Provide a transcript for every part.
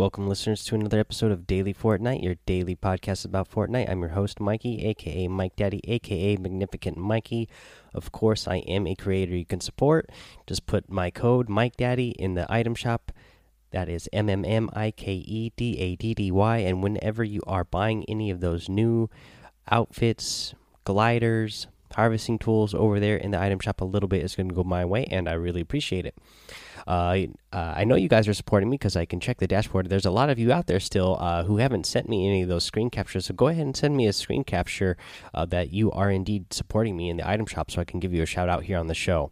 Welcome, listeners, to another episode of Daily Fortnite, your daily podcast about Fortnite. I'm your host, Mikey, aka Mike Daddy, aka Magnificent Mikey. Of course, I am a creator you can support. Just put my code, Mike Daddy, in the item shop. That is M M M I K E D A D D Y. And whenever you are buying any of those new outfits, gliders, harvesting tools over there in the item shop, a little bit is going to go my way, and I really appreciate it. Uh, uh, I know you guys are supporting me because I can check the dashboard. There's a lot of you out there still uh, who haven't sent me any of those screen captures. So go ahead and send me a screen capture uh, that you are indeed supporting me in the item shop so I can give you a shout out here on the show.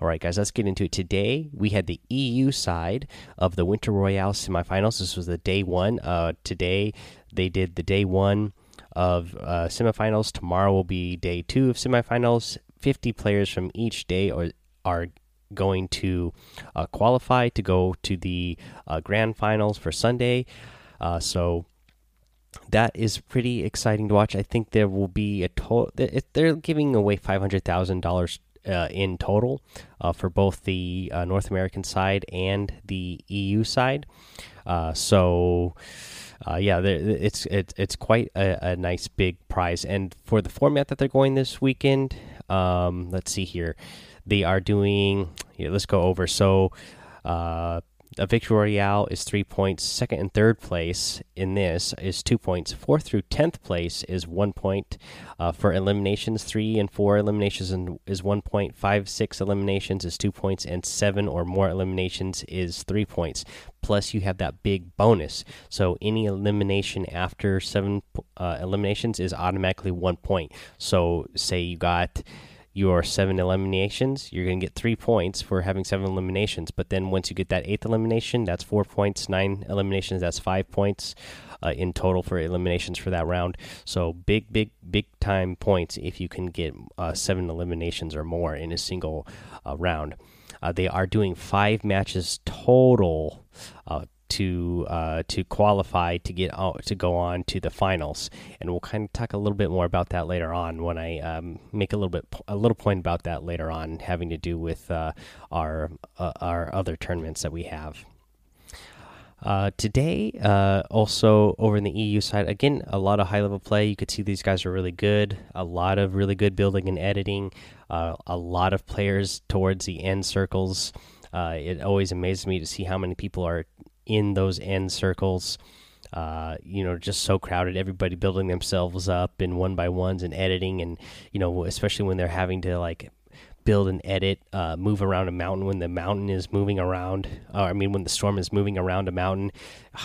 All right, guys, let's get into it. Today, we had the EU side of the Winter Royale semifinals. This was the day one. Uh, today, they did the day one of uh, semifinals. Tomorrow will be day two of semifinals. 50 players from each day are, are going to uh, qualify to go to the uh, grand finals for Sunday. Uh, so that is pretty exciting to watch. I think there will be a total. They're giving away five hundred thousand dollars uh, in total uh, for both the uh, North American side and the EU side. so. Yeah, it's it's it's quite a, a, nice big prize, and for the format that they're going this weekend, um, let's see here they are doing. Let's go over. So, uh, a victory royale is three points. Second and third place in this is two points. Fourth through tenth place is one point. Uh, for eliminations, three and four eliminations is one point. Five, six eliminations is two points, and seven or more eliminations is three points. Plus, you have that big bonus. So any elimination after seven uh, eliminations is automatically one point. So say you got your seven eliminations, you're going to get three points for having seven eliminations. But then once you get that eighth elimination, that's four points. Nine eliminations, that's five points uh, in total for eliminations for that round. So big, big, big time points if you can get uh, seven eliminations or more in a single uh, round. Uh, they are doing five matches total uh, to uh, to qualify to get out to go on to the finals, and we'll kind of talk a little bit more about that later on when I um, make a little bit a little point about that later on, having to do with uh, our uh, our other tournaments that we have. Uh, today, uh, also over in the EU side, again, a lot of high level play. You could see these guys are really good. A lot of really good building and editing. Uh, a lot of players towards the end circles. Uh, it always amazes me to see how many people are in those end circles. Uh, you know, just so crowded. Everybody building themselves up in one by ones and editing, and you know, especially when they're having to like build and edit, uh, move around a mountain when the mountain is moving around. Or, I mean, when the storm is moving around a mountain.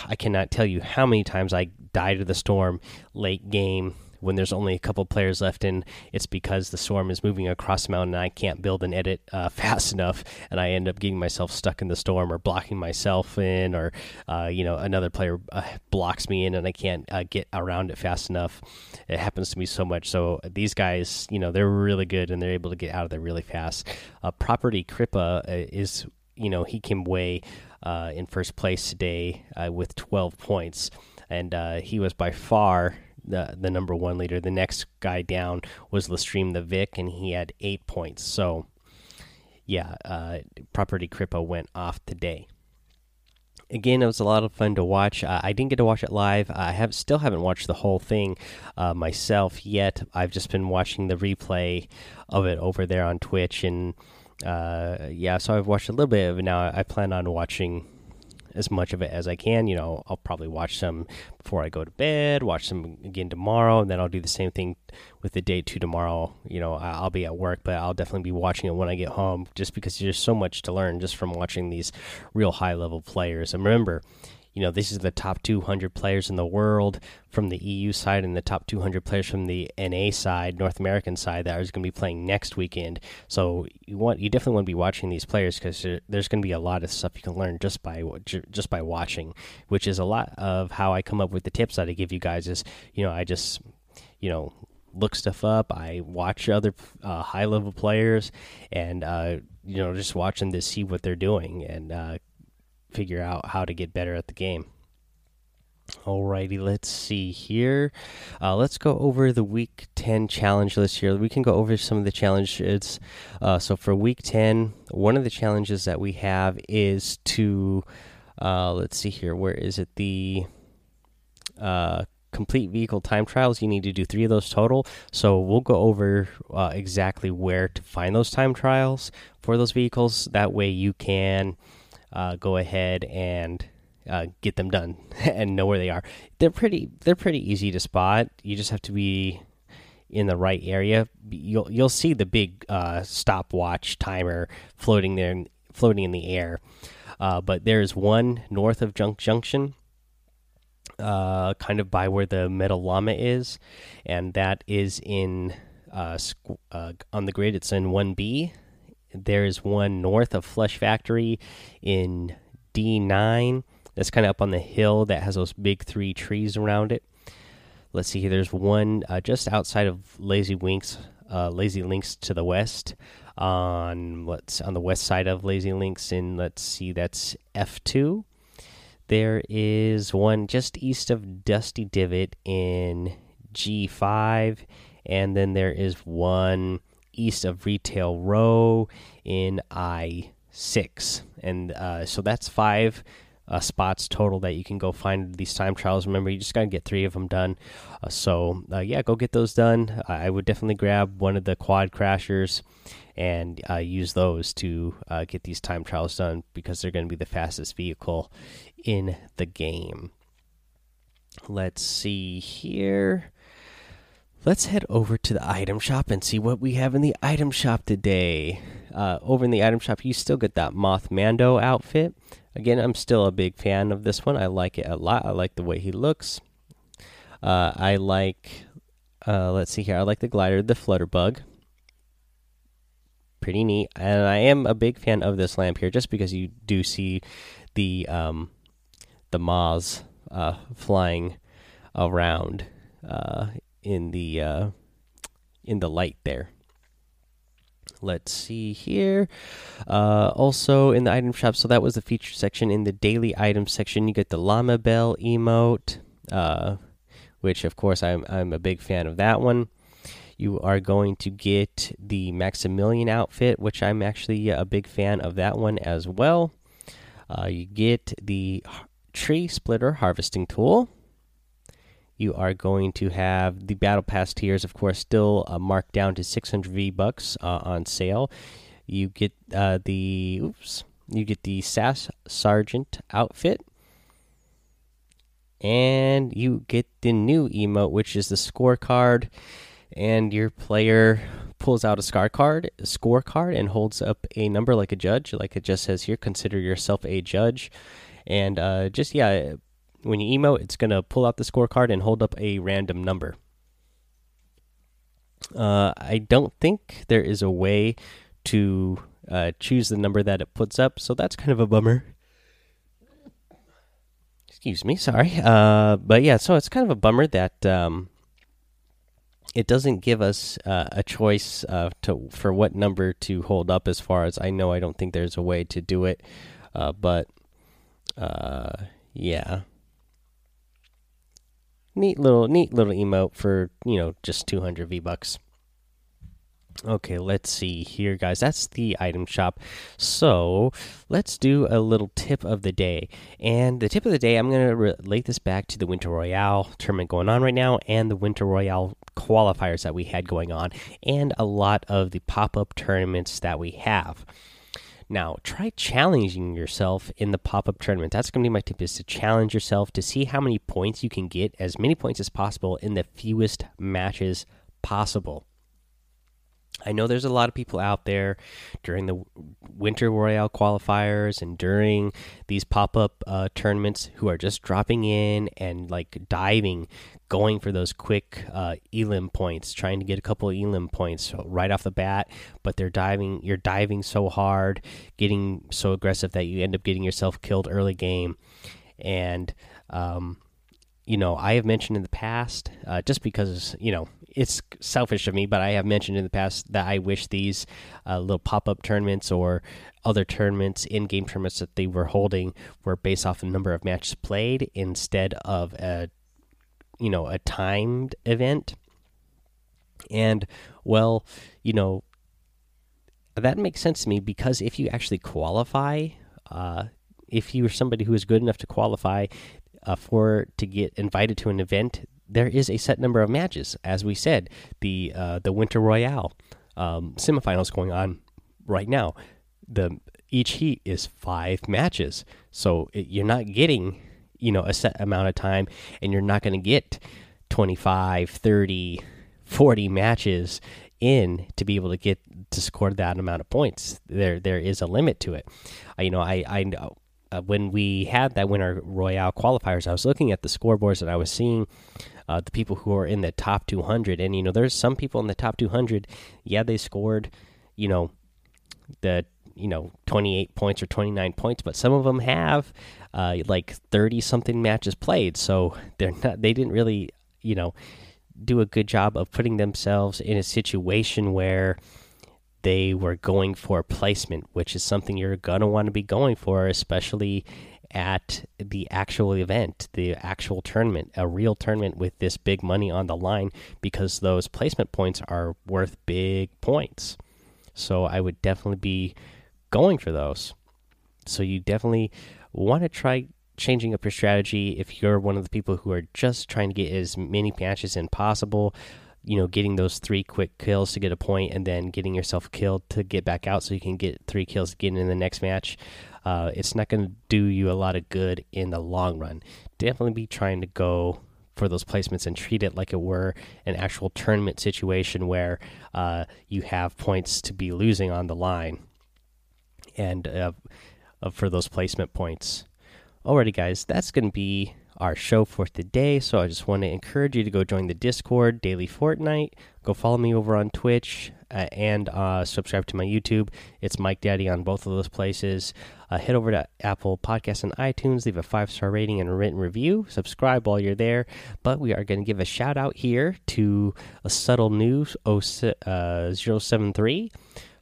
I cannot tell you how many times I died to the storm late game when there's only a couple players left in, it's because the storm is moving across the mountain and I can't build and edit uh, fast enough and I end up getting myself stuck in the storm or blocking myself in or uh, you know another player uh, blocks me in and I can't uh, get around it fast enough. It happens to me so much. So these guys, you know, they're really good and they're able to get out of there really fast. Uh, Property Crippa uh, is you know he came way in first place today with 12 points and he was by far the the number one leader. The next guy down was Lestream the Vic, and he had eight points. So, yeah, uh, Property Crippa went off today. Again, it was a lot of fun to watch. Uh, I didn't get to watch it live. I have still haven't watched the whole thing uh, myself yet. I've just been watching the replay of it over there on Twitch, and uh, yeah, so I've watched a little bit of it now. I plan on watching as much of it as I can. You know, I'll probably watch some before I go to bed, watch some again tomorrow, and then I'll do the same thing with the day two tomorrow. You know, I'll be at work, but I'll definitely be watching it when I get home, just because there's so much to learn just from watching these real high level players. And remember, you know, this is the top 200 players in the world from the EU side and the top 200 players from the NA side, North American side, that are going to be playing next weekend. So you want, you definitely want to be watching these players because there's going to be a lot of stuff you can learn just by just by watching, which is a lot of how I come up with the tips that I give you guys. Is you know, I just you know look stuff up. I watch other uh, high level players, and uh, you know, just watch them to see what they're doing and uh, figure out how to get better at the game. Alrighty, let's see here. Uh, let's go over the week 10 challenge list here. We can go over some of the challenges. Uh, so, for week 10, one of the challenges that we have is to Uh, let's see here. Where is it? The uh, complete vehicle time trials. You need to do three of those total. So we'll go over uh, exactly where to find those time trials for those vehicles. That way you can uh, go ahead and uh, get them done and know where they are. They're pretty. They're pretty easy to spot. You just have to be in the right area. You'll you'll see the big uh, stopwatch timer floating there, floating in the air. Uh, but there's one north of Junk Junction, uh, kind of by where the Metal Llama is, and that is in uh, uh on the grid. It's in one B. There's one north of Flush Factory in D nine. That's kind of up on the hill that has those big three trees around it. Let's see. Here. There's one uh, just outside of Lazy Winks, uh, Lazy Links to the west on what's on the west side of Lazy Links in let's see that's F2. There is one just east of Dusty Divot in G5 and then there is one east of Retail Row in I6. And uh, so that's five uh, spots total that you can go find these time trials. Remember, you just got to get three of them done. Uh, so, uh, yeah, go get those done. I would definitely grab one of the quad crashers and uh, use those to uh, get these time trials done because they're going to be the fastest vehicle in the game. Let's see here. Let's head over to the item shop and see what we have in the item shop today. Uh, over in the item shop, you still get that Moth Mando outfit. Again, I'm still a big fan of this one. I like it a lot. I like the way he looks. Uh, I like, uh, let's see here. I like the glider, the Flutterbug. Pretty neat. And I am a big fan of this lamp here, just because you do see the um, the moths uh, flying around uh, in the uh, in the light there. Let's see here. Uh, also in the item shop, so that was the feature section. In the daily item section, you get the llama bell emote, uh, which of course I'm I'm a big fan of that one. You are going to get the Maximilian outfit, which I'm actually a big fan of that one as well. Uh, you get the tree splitter harvesting tool you are going to have the battle pass tiers, of course, still uh, marked down to 600 V bucks uh, on sale. You get uh, the oops, you get the SAS Sergeant outfit, and you get the new emote, which is the scorecard. And your player pulls out a score card, scorecard, and holds up a number like a judge, like it just says here. Consider yourself a judge, and uh, just yeah, when you emote, it's going to pull out the scorecard and hold up a random number. Uh, I don't think there is a way to uh, choose the number that it puts up, so that's kind of a bummer. Excuse me, sorry. Uh, but yeah, so it's kind of a bummer that um, it doesn't give us uh, a choice uh, to for what number to hold up. As far as I know, I don't think there's a way to do it. Uh, but yeah neat little neat little emote for you know just 200 v bucks. Okay let's see here guys. That's the item shop. So let's do a little tip of the day. And the tip of the day i'm going to relate this back to the winter royale tournament going on right now and the winter royale qualifiers that we had going on and a lot of the pop-up tournaments that we have now, try challenging yourself in the pop up tournament. That's going to be my tip: is to challenge yourself to see how many points you can get, as many points as possible in the fewest matches possible. I know there's a lot of people out there during the Winter Royale qualifiers and during these pop up uh, tournaments who are just dropping in and like diving, going for those quick uh, elim points, trying to get a couple elim points right off the bat. But they're diving, you're diving so hard, getting so aggressive that you end up getting yourself killed early game. And, um, you know, I have mentioned in the past, uh, just because, you know, it's selfish of me, but I have mentioned in the past that I wish these uh, little pop up tournaments or other tournaments, in game tournaments that they were holding, were based off the number of matches played instead of a, you know, a timed event. And well, you know, that makes sense to me because if you actually qualify, uh, if you're somebody who is good enough to qualify uh, for to get invited to an event, there is a set number of matches. As we said, the uh, the Winter Royale um, semifinals going on right now. The each heat is five matches, so it, you're not getting you know a set amount of time, and you're not going to get 25, 30, 40 matches in to be able to get to score that amount of points. There there is a limit to it. Uh, you know, I I uh, when we had that winter royale qualifiers, I was looking at the scoreboards and I was seeing uh, the people who are in the top 200. And you know, there's some people in the top 200. Yeah, they scored, you know, the you know 28 points or 29 points, but some of them have uh, like 30 something matches played. So they're not. They didn't really, you know, do a good job of putting themselves in a situation where they were going for placement, which is something you're going to want to be going for, especially at the actual event, the actual tournament, a real tournament with this big money on the line, because those placement points are worth big points. So I would definitely be going for those. So you definitely want to try changing up your strategy if you're one of the people who are just trying to get as many patches in possible you know, getting those three quick kills to get a point and then getting yourself killed to get back out so you can get three kills again in the next match. Uh, it's not going to do you a lot of good in the long run. Definitely be trying to go for those placements and treat it like it were an actual tournament situation where uh, you have points to be losing on the line and uh, for those placement points. Alrighty, guys, that's going to be our show for today. So I just want to encourage you to go join the Discord Daily Fortnite. Go follow me over on Twitch uh, and uh, subscribe to my YouTube. It's Mike Daddy on both of those places. Uh, head over to Apple Podcasts and iTunes. Leave a five star rating and a written review. Subscribe while you're there. But we are going to give a shout out here to a subtle news 073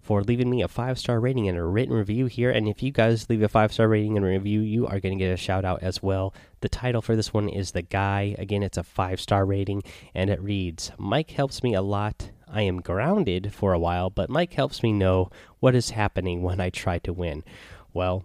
for leaving me a five star rating and a written review here. And if you guys leave a five star rating and review, you are going to get a shout out as well. The title for this one is The Guy. Again, it's a five star rating and it reads Mike helps me a lot. I am grounded for a while, but Mike helps me know what is happening when I try to win. Well,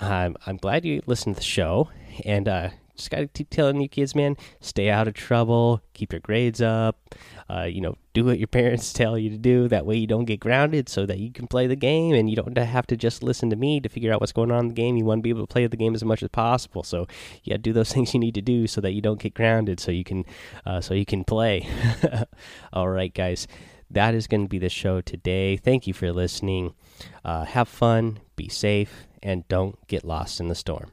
I'm, I'm glad you listened to the show. And uh, just got to keep telling you kids, man, stay out of trouble, keep your grades up, uh, you know, do what your parents tell you to do. That way you don't get grounded so that you can play the game and you don't have to just listen to me to figure out what's going on in the game. You want to be able to play the game as much as possible. So, yeah, do those things you need to do so that you don't get grounded so you can, uh, so you can play. All right, guys. That is going to be the show today. Thank you for listening. Uh, have fun, be safe, and don't get lost in the storm.